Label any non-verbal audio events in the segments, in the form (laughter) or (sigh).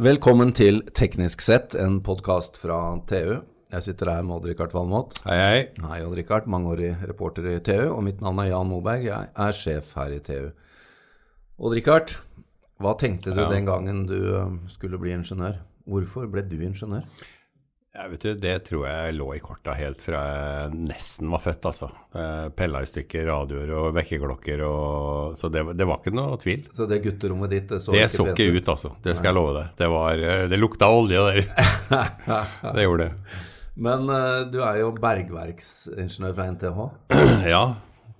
Velkommen til Teknisk sett, en podkast fra TU. Jeg sitter her med Odd-Rikard Valmot. Hei, hei. Hei, Odd-Rikard. Mangeårig reporter i TU. Og mitt navn er Jan Moberg. Jeg er sjef her i TU. Odd-Rikard, hva tenkte du Ja. den gangen du eh, skulle bli ingeniør? Hvorfor ble du ingeniør? Ja, vet du, det tror jeg lå i korta helt fra jeg nesten var født, altså. Jeg Pella i stykker radioer og vekkerklokker og Så det, det var ikke noe tvil. Så det gutterommet ditt det så Det ikke så ikke ut, altså. Det skal jeg love deg. Det, var, eh, det lukta olje der. (laughs) det gjorde det. Men eh, du er jo bergverksingeniør fra NTH. (clears throat) Ja,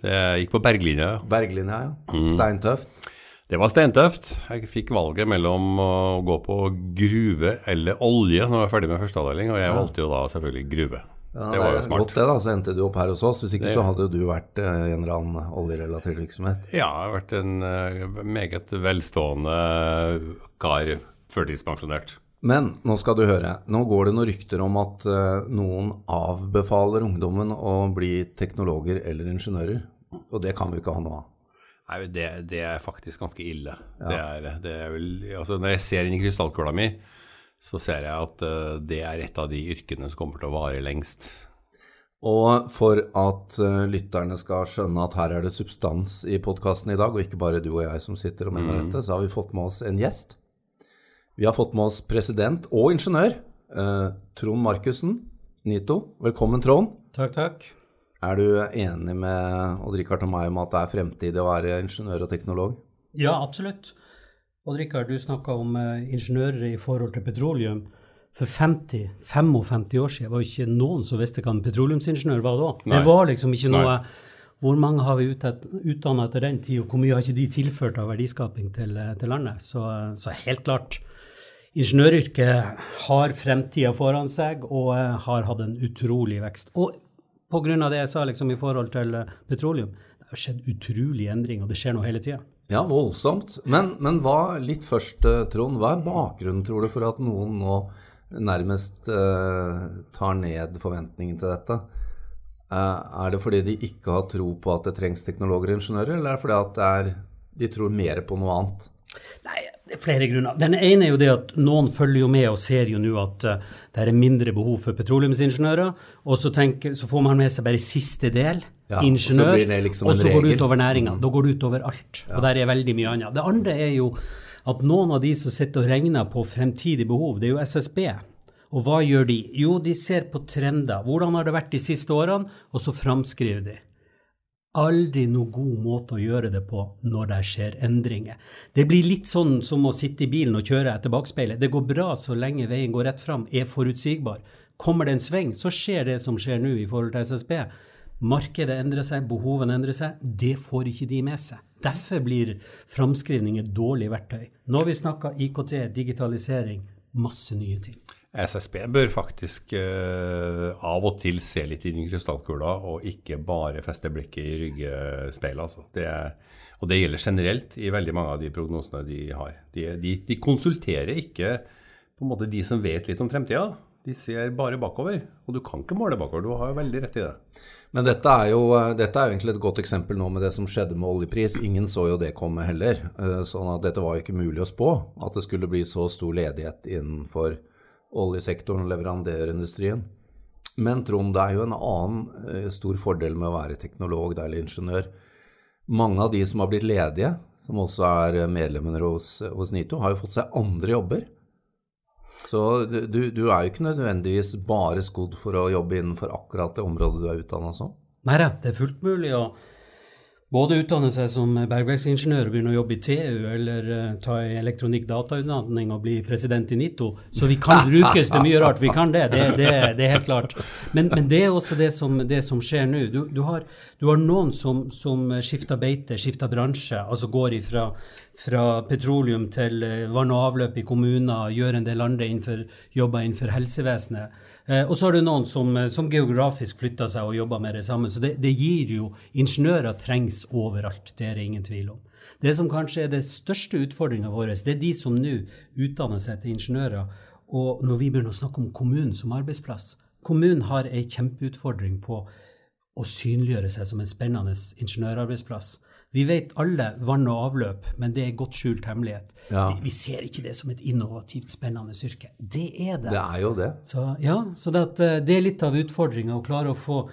det gikk på berglinja. ja. Berglinja, ja. Mm. Steintøft. Det var steintøft. Jeg fikk valget mellom å gå på gruve eller olje når jeg var ferdig med førsteavdeling, og jeg valgte jo da selvfølgelig gruve. Ja, det var jo smart. Godt det, da. Så endte du opp her hos oss. Hvis ikke Det- så hadde du vært eh, i en eller annen oljerelatert virksomhet. Ja, jeg har vært en eh, meget velstående kar, førtidspensjonert. Men nå skal du høre. Nå går det noen rykter om at eh, noen avbefaler ungdommen å bli teknologer eller ingeniører. Og det kan vi ikke ha noe av. Nei, det, det er faktisk ganske ille. Det er, det er vel, altså når jeg ser inn i krystallkula mi, så ser jeg at eh, det er et av de yrkene som kommer til å vare lengst. Og for at eh, lytterne skal skjønne at her er det substans i podkasten i dag, og ikke bare du og jeg som sitter og mener dette, så har vi fått med oss en gjest. Vi har fått med oss president og ingeniør eh, Trond Markussen, NITO. Velkommen, Trond. Takk, takk. Er du enig med Odd-Rikard og meg om at det er fremtid å være ingeniør og teknolog? Ja, absolutt. Odd Rikard, du snakka om eh, ingeniører i forhold til petroleum. For 50-55 år siden var det ikke noen som visste hva en petroleumsingeniør var da. Det var liksom ikke noe Nei. Hvor mange har vi utdanna etter den tid, og hvor mye har ikke de tilført av verdiskaping til, eh, til landet? Så, eh, så helt klart. Ingeniøryrket har fremtida foran seg og har hatt en utrolig vekst. Og pga. det jeg sa liksom i forhold til eh, petroleum, det har skjedd utrolige endringer, og det skjer noe hele tida. Ja, voldsomt. Men, men hva, litt først, eh, Trond, hva er bakgrunnen, tror du, for at noen nå nærmest eh, tar ned forventningen til dette? Eh, er det fordi de ikke har tro på at det trengs teknologer og ingeniører, eller er det fordi at det er, de tror mer på noe annet? Nei, det er flere grunner. Den ene er jo det at noen følger jo med og ser jo nå at uh, det er mindre behov for petroleumsingeniører, og så, tenker, så får man med seg bare siste del, Ja, og så ingeniør, liksom og så går det. Mm. utover næringa. Da går det utover alt. Og der er veldig mye annet. Det andre er jo at noen av de som sitter og regner på fremtidig behov, det er jo SSB. Og hva gjør de? Jo, de ser på trender. Hvordan har det vært de siste årene? Og så framskriver de aldri noe god måte å gjøre det på når det skjer endringer. Det blir litt sånn som å sitte i bilen og kjøre etter bakspeilet. Det går bra så lenge veien går rett fram, er forutsigbar. Kommer det en sving, så skjer det som skjer nå i forhold til SSB. Markedet endrer seg, behovene endrer seg. Det får ikke de med seg. Derfor blir framskrivning et dårlig verktøy. Nå har vi snakka IKT, digitalisering, masse nye ting. SSB bør faktisk uh, av og til se litt inn i krystallkula, og ikke bare feste blikket i ryggespeilet. Altså. Det og det gjelder generelt i veldig mange av de prognosene de har. De, de, de konsulterer ikke på en måte de som vet litt om fremtida. De ser bare bakover, og du kan ikke måle bakover. Du har jo veldig rett i det. Men dette er, jo, dette er jo egentlig et godt eksempel nå med det som skjedde med oljepris. Ingen så jo det komme heller. Eh, Sånn at dette var jo ikke mulig å spå, at det skulle bli så stor ledighet innenfor oljesektoren og leverandørindustrien. Men Trond, det er jo en annen eh, stor fordel med å være teknolog eller ingeniør. Mange av de som har blitt ledige, som også er medlemmer hos, hos NITO, har jo fått seg andre jobber. Så du- du er jo ikke nødvendigvis bare skodd for å jobbe innenfor akkurat det området du er utdanna som. Nei da, det er fullt mulig å både utdanne seg som bergverksingeniør og begynne å jobbe i TU, eller uh, ta en elektronikk-datautdanning og bli president i NITO. Så vi kan (laughs) brukes til mye rart. Vi kan det, det, det, det er helt klart. Men, men det er også det som, det som skjer nå. Du, du, har, du har noen som, som skifter beite, skifter bransje, altså går ifra fra petroleum til eh, vann og avløp i kommuner, gjør en del andre innenfor, jobber innenfor helsevesenet. Eh, og så har du noen som, eh, som geografisk flytter seg og jobber med det samme. Så det, det gir jo Ingeniører trengs overalt, det er det ingen tvil om. Det som kanskje er det største utfordringa vår, det er de som nå utdanner seg til ingeniører. Og når vi begynner å snakke om kommunen som arbeidsplass Kommunen har ei kjempeutfordring på å synliggjøre seg som en spennende ingeniørarbeidsplass. Vi vet alle vann og avløp, men det er godt skjult hemmelighet. Ja. Vi, ser ikke det som et innovativt, spennende yrke. Det er det. Det er jo det. Så, ja, så det, eh, det er litt av utfordringa å klare å få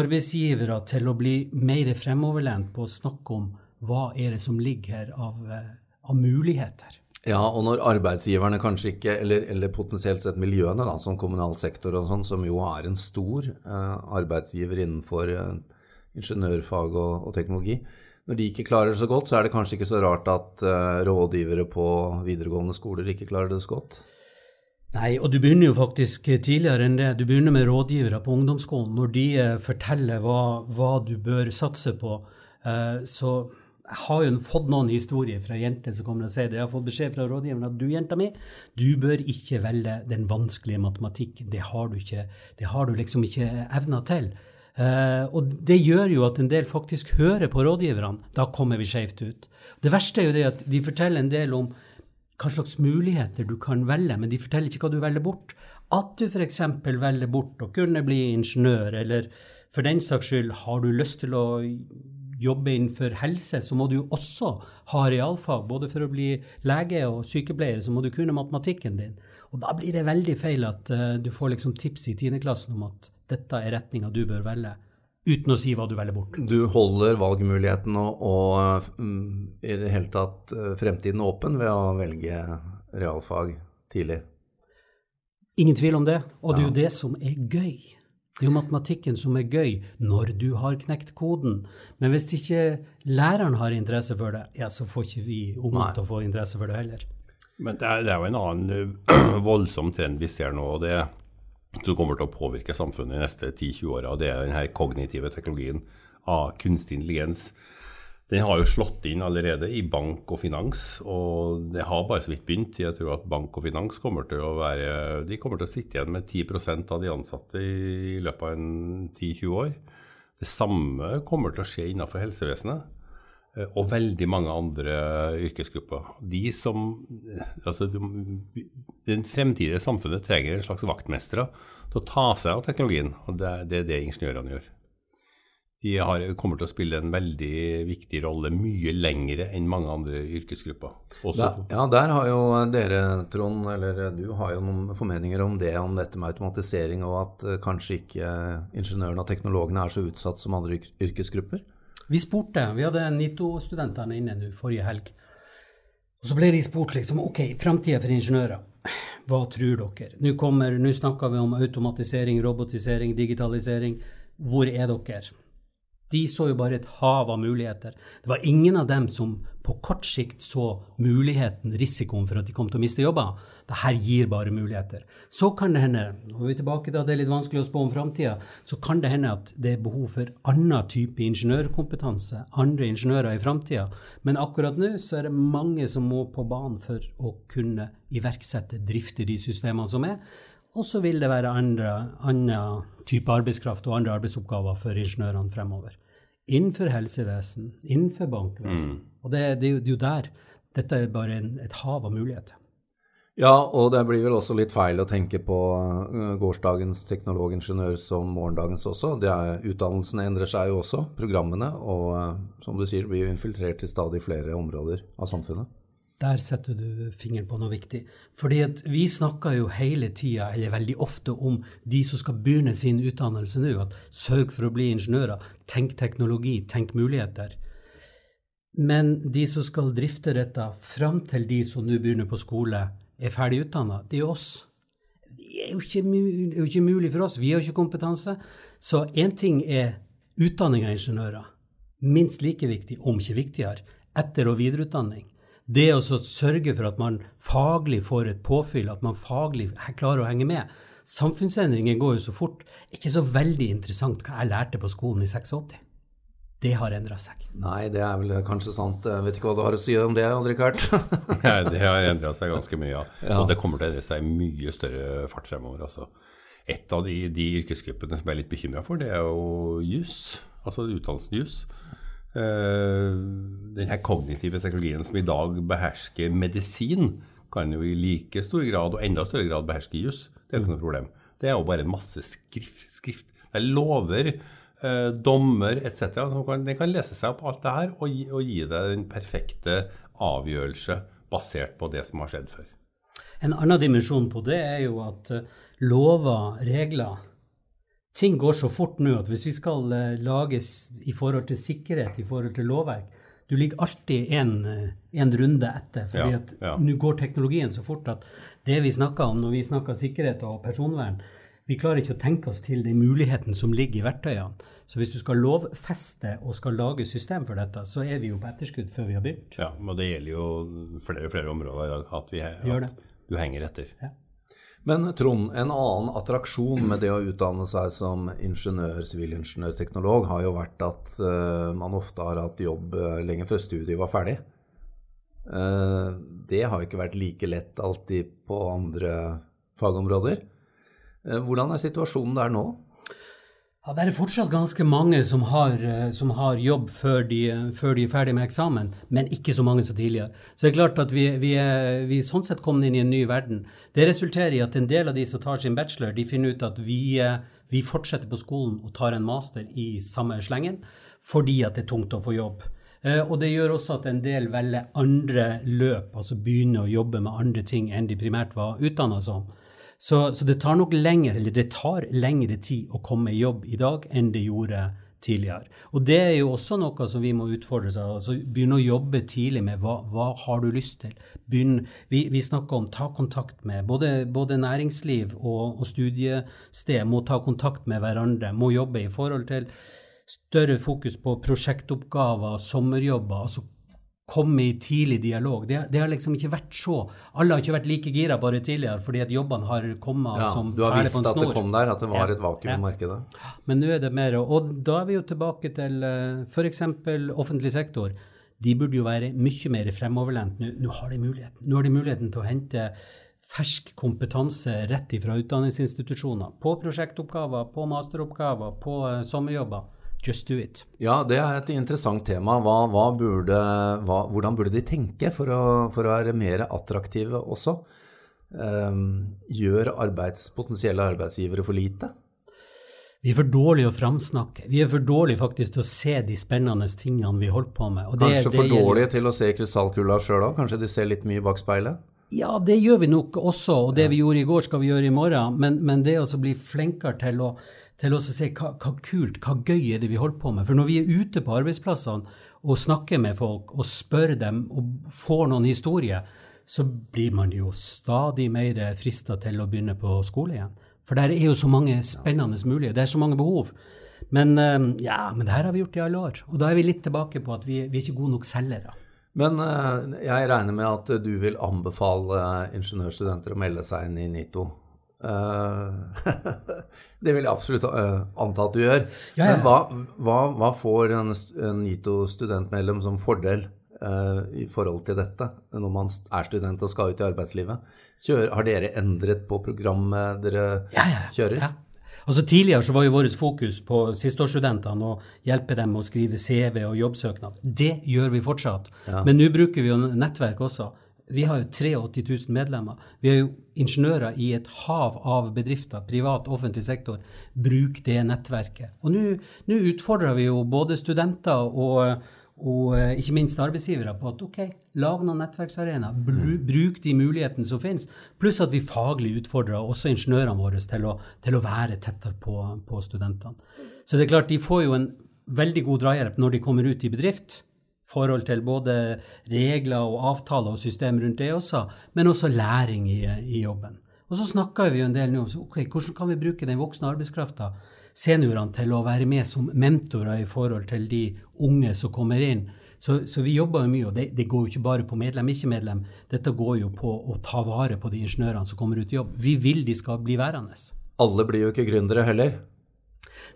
arbeidsgivere til å bli mer fremoverlent på å snakke om hva er det som ligger her av, eh, av muligheter. Ja, og når arbeidsgiverne kanskje ikke, eller, eller potensielt sett miljøene, da, som kommunal sektor og sånn, som jo er en stor eh, arbeidsgiver innenfor eh, ingeniørfag og, og, teknologi, når de ikke klarer det så godt, så er det kanskje ikke så rart at eh, rådgivere på videregående skoler ikke klarer det så godt? Nei, og du begynner jo faktisk tidligere enn det. Du begynner med rådgivere på ungdomsskolen. Når de eh, forteller hva, hva du bør satse på, eh, så jeg har jo fått noen historier fra jenter som kommer og sier det. Jeg har fått beskjed fra rådgiveren at du, jenta mi, du bør ikke velge den vanskelige matematikken. Det har du ikke, det har du liksom ikke evner til. Uh, og det gjør jo at en del faktisk hører på rådgiverne. Da kommer vi skjevt ut. Det verste er jo det at de forteller en del om hva slags muligheter du kan velge, men de forteller ikke hva du velger bort. At du f.eks. velger bort å kunne bli ingeniør, eller for den saks skyld har du lyst til å jobbe innenfor helse, så må du jo også ha realfag. Både for å bli lege og sykepleier, så må du kunne matematikken din. Og da blir det veldig feil at uh, du får liksom tips i 10. klassen om at dette er retninga du bør velge, uten å si hva du velger bort. Du holder valgmuligheten og, og um, i det hele tatt uh, fremtiden åpen ved å velge realfag tidlig? Ingen tvil om det, og det er jo det som er gøy. Det er jo matematikken som er gøy når du har knekt koden. Men hvis ikke læreren har interesse for det, ja, så får ikke vi ungene til å få interesse for det heller. Men det er, det er jo en annen uh, (clears throat) voldsom trend vi ser nå, og det som kommer til å påvirke samfunnet de neste 10-20 åra. Det er den kognitive teknologien av kunstig intelligens. Den har jo slått inn allerede i bank og finans, og det har bare så vidt begynt. Jeg tror at bank og finans kommer til å være De kommer til å sitte igjen med 10% av de ansatte i løpet av 10-20 år. Det samme kommer til å skje innenfor helsevesenet eh, og veldig mange andre yrkesgrupper. De som, altså, Den fremtidige samfunnet trenger en slags vaktmestere til å ta seg av teknologien, og det, er det ingeniørene gjør de har, kommer til å spille en veldig viktig rolle mye lengre enn mange andre yrkesgrupper. Der, ja, der har jo dere, Trond, eller du har jo noen formeninger om det, om dette med automatisering, og at uh, kanskje ikke ingeniørene og teknologene er så utsatt som andre yrkesgrupper? Vi spurte, vi hadde NITO-studentene inne nå forrige helg. Og så ble de spurt liksom, ok, framtida for ingeniører, hva tror dere? Nå, kommer, nå snakker vi om automatisering, robotisering, digitalisering. Hvor er dere? De så jo bare et hav av muligheter. Det var ingen av dem som på kort sikt så muligheten, risikoen for at de kom til å miste jobber. Dette gir bare muligheter. Så kan det hende, når vi er tilbake til at det er litt vanskelig å spå om framtida, så kan det hende at det er behov for annen type ingeniørkompetanse, andre ingeniører i framtida. Men akkurat nå så er det mange som må på banen for å kunne iverksette, drifte de systemene som er. Og så vil det være andre, annen type arbeidskraft og andre arbeidsoppgaver for ingeniørene fremover. Innenfor helsevesen, innenfor bankvesen. Mm. Og det, det, det, er jo der. Dette er bare en, et hav av muligheter. Ja, og det blir vel også litt feil å tenke på uh, gårsdagens teknologingeniør som morgendagens også. Er, utdannelsene endrer seg jo også, programmene, og uh, som du sier, blir jo infiltrert i stadig flere områder av samfunnet. Der setter du fingeren på noe viktig. Fordi vi snakker jo hele tida, eller veldig ofte, om de som skal begynne sin utdannelse nå. At sørg for å bli ingeniører. Tenk teknologi, tenk muligheter. Men de som skal drifte dette fram til de som nå begynner på skole, er ferdig utdanna, det er oss. Det er jo, ikke, er ikke mulig for oss. Vi har ikke kompetanse. Så én ting er utdanning av ingeniører. Minst like viktig, om ikke viktigere, etter- og videreutdanning det å sørge for at man faglig får et påfyll, at man faglig klarer å henge med. Samfunnsendringen går jo så fort. Ikke så veldig interessant hva jeg lærte på skolen i 86. Det har endra seg. Nei, det er vel kanskje sant. Jeg vet ikke hva du har å si om det, Odd-Rikard? Nei, (laughs) det har endra seg ganske mye, ja. ja. Og det kommer til å endre seg i mye større fart fremover. altså. Et av de, de yrkesgruppene som jeg er litt bekymra for, det er jo juss. Altså utdannelsen juss. Uh, den her kognitive teknologien som i dag behersker medisin, kan jo i like stor grad og enda større grad beherske juss. Det er jo ikke noe problem. Det er jo bare en masse skrift. skrift. Det er lover, eh, dommer etc. Den kan lese seg opp alt det her og og gi deg den perfekte avgjørelse basert på det som har skjedd før. En annen dimensjon på det er jo at eh, lover, regler Ting går så fort nå at hvis vi skal eh, lages i forhold til sikkerhet, i forhold til lovverk Du ligger alltid en, eh, en runde etter, fordi Ja, at ja. nå går teknologien så fort at det vi snakker om når vi snakker sikkerhet og personvern, vi klarer ikke å tenke oss til den muligheten som ligger i verktøyene. Så hvis du skal lovfeste og skal lage system for dette, så er vi jo på etterskudd før vi har begynt. Ja, og det gjelder jo flere og flere områder at, vi, at du henger etter. Men Trond, en annen attraksjon med det å utdanne seg som ingeniør, sivilingeniør, teknolog, har jo vært at uh, man ofte har hatt jobb eh, lenge før studiet var ferdig. Uh, det har ikke vært like lett alltid på andre fagområder. Hvordan er situasjonen der nå? Ja, Det er fortsatt ganske mange som har, eh, som har jobb før de, før de er ferdig med eksamen, men ikke så mange som tidligere. Så det er klart at vi, vi er vi sånn sett kommet inn i en ny verden. Det resulterer i at en del av de som tar sin bachelor, de finner ut at vi, eh, vi fortsetter på skolen og tar en master i samme slengen fordi at det er tungt å få jobb. Eh, Og det gjør også at en del velger andre løp, altså begynner å jobbe med andre ting enn de primært var utdanna som. Så, så det tar nok lengre, eller det tar lengre tid å komme i jobb i dag enn det gjorde tidligere. Og det er jo også noe som vi må utfordre seg altså Begynne å jobbe tidlig med hva, hva har du lyst til. Begynn, vi, vi snakker om ta kontakt med både, både næringsliv og, og studiested må ta kontakt med hverandre, må jobbe i forhold til større fokus på prosjektoppgaver, sommerjobber. altså komme i tidlig dialog. Det, det har liksom ikke vært så Alle har ikke vært like gira bare tidligere fordi at jobbene har kommet Ja, som du har visst at det kom der, at det var Ja, et vakuum ja. i markedet. Men nå er det mer, og da er vi jo tilbake til f.eks. offentlig sektor. De burde jo være mye mer fremoverlent. Nå, nå har de muligheten. Nå har de muligheten til å hente fersk kompetanse rett ifra utdanningsinstitusjoner. På prosjektoppgaver, på masteroppgaver, på eh, sommerjobber. Just do it. Ja, det er et interessant tema. Hva, hva burde, hva, hvordan burde de tenke for å, for å være mer attraktive også? Um, gjør arbeids, potensielle arbeidsgivere for lite? Vi er for dårlige å framsnakke. Vi er for dårlige faktisk til å se de spennende tingene vi holder på med. Og det- Kanskje det for gjelder- dårlige til å se krystallkula sjøl òg? Kanskje de ser litt mye bak speilet? Ja, det gjør vi nok også, og det vi gjorde i går, skal vi gjøre i morgen. Men, men det å bli flinkere til å, til å se hva, hva kult, hva gøy er det vi holder på med. For når vi er ute på arbeidsplassene og snakker med folk og spør dem og får noen historier, så blir man jo stadig mer frista til å begynne på skole igjen. For der er jo så mange spennende muligheter, det er så mange behov. Men eh, ja, men det her har vi gjort i alle år. Og da er vi litt tilbake på at vi, vi er ikke gode nok selgere. Men eh, jeg regner med at du vil anbefale ingeniørstudenter å melde seg inn i NITO. Eh, (laughs) det vil jeg absolutt eh, anta at du gjør. Ja, ja. Men hva, hva, hva får en, en NITO-studentmedlem som fordel uh, i forhold til dette, når man er student og skal ut i arbeidslivet? Kjør, har dere endret på programmet dere Ja, kjører? Ja. Altså Tidligere så var jo vårt fokus på sisteårsstudentene og hjelpe dem å skrive CV og jobbsøknad. Det gjør vi fortsatt. Men nå bruker vi jo nettverk også. Vi har jo 83 000 medlemmer. Vi har jo ingeniører i et hav av bedrifter, privat offentlig sektor. Bruk det nettverket. Og nå utfordrer vi jo både studenter og, og eh, ikke minst arbeidsgivere på at ok, lag noen nettverksarenaer. Bru, bruk de mulighetene som finnes. Pluss at vi faglig utfordrer også ingeniørene våre til å, til å være tettere på, på studentene. Så det er klart, de får jo en veldig god drahjelp når de kommer ut i bedrift. Forhold til både regler og avtaler og system rundt det også, men også læring i, i jobben. Og så snakker vi jo en del nå om okay, ok, hvordan kan vi bruke den voksne arbeidskrafta, seniorene, til å være med som mentorer i forhold til de unge som kommer inn. Så, så vi jobber jo mye, og det, det går jo ikke bare på medlem, ikke medlem. Dette går jo på å ta vare på de ingeniørene som kommer ut i jobb. Vi vil de skal bli værende. Alle blir jo ikke gründere heller.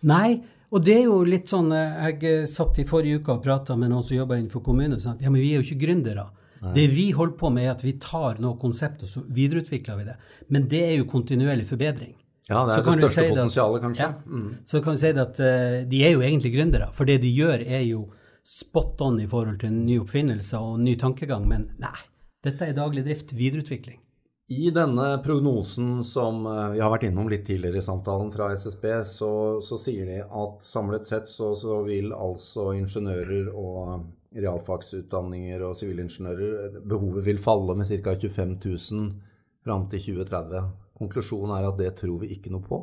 Nei, og det er jo litt sånn eh, Jeg eh, satt i forrige uke og prata med noen som jobber innenfor kommunen, og sa at ja, men vi er jo ikke gründere. Det vi holder på med, er at vi tar noe konsept og så videreutvikler vi det. Men det er jo kontinuerlig forbedring. Ja, det Så er kan det største si det at- potensialet, kanskje. Ja. Mm. Så kan vi si at uh, de er jo egentlig gründere, for det de gjør er jo spot on i forhold til ny oppfinnelse og ny tankegang, men nei, dette er daglig drift, videreutvikling. I denne prognosen som eh, vi har vært innom litt tidligere i samtalen fra SSB, så, så sier de at samlet sett så, så, vil altså ingeniører og realfagsutdanninger og sivilingeniører Behovet vil falle med ca. 25 000 fram til 2030. Konklusjonen er at det tror vi ikke noe på.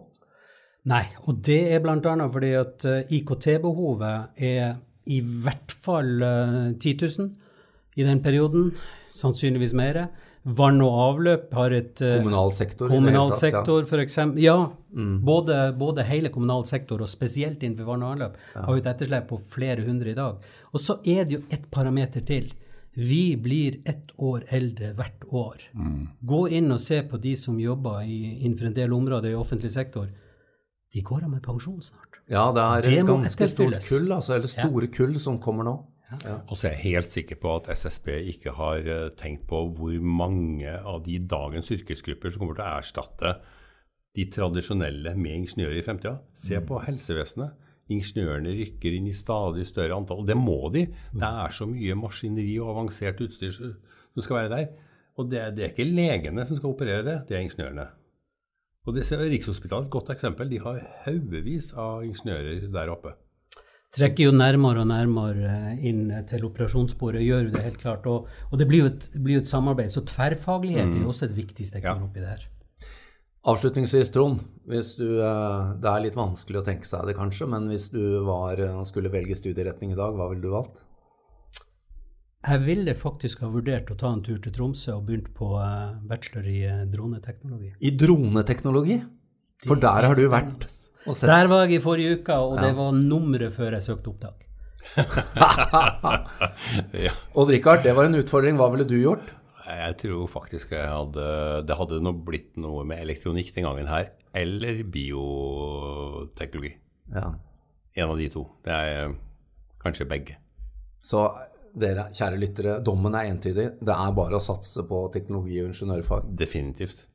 Nei, og det er bl.a. fordi at eh, IKT-behovet er i hvert fall 10 eh, 000 i den perioden, sannsynligvis mer. Vann og avløp har et uh, Kommunal sektor? Kommunal sektor, ja. for eksempel. Ja, mm. både, både, hele kommunal sektor og spesielt innenfor vann og avløp ja. har jo et etterslep på flere hundre i dag. Og så er det jo ett parameter til. Vi blir ett år eldre hvert år. Mm. Gå inn og se på de som jobber i, innenfor en del områder i offentlig sektor. De går av med pensjon snart. Ja, det er et ganske stort kull, altså, eller store ja. kull som kommer nå. Ja. Og så er jeg helt sikker på at SSB ikke har eh, tenkt på hvor mange av de dagens yrkesgrupper som kommer til å erstatte de tradisjonelle med ingeniører i fremtida. Se mm. på helsevesenet. Ingeniørene rykker inn i stadig større antall. Det må de. Det er så mye maskineri og avansert utstyr som skal være der. Og det, det er ikke legene som skal operere det, det er ingeniørene. Og det er Rikshospitalet et godt eksempel. De har haugevis av ingeniører der oppe trekker jo nærmere og nærmere eh, inn til operasjonsbordet, gjør jo det helt klart. Og, og det blir jo, et, blir et, samarbeid. Så tverrfaglighet mm. er jo også et viktig stikkord ja. oppi det her. Avslutningsvis, Trond. Hvis du, eh, det er litt vanskelig å tenke seg det, kanskje, men hvis du var, eh, skulle velge studieretning i dag, hva ville du valgt? Jeg ville faktisk ha vurdert å ta en tur til Tromsø og begynt på bachelor i droneteknologi. I droneteknologi? For der har du vært og sett. Der var jeg i forrige uke, og ja. det var nummeret før jeg søkte opptak. (laughs) ja. (laughs) Og Rikard, det var en utfordring. Hva ville du gjort? Jeg tror faktisk jeg hadde, det hadde nå blitt noe med elektronikk den gangen her. Eller bioteknologi. Ja. En av de to. Det er kanskje begge. Så dere, kjære lyttere, dommen er entydig. Det er bare å satse på teknologi og ingeniørfag. Definitivt.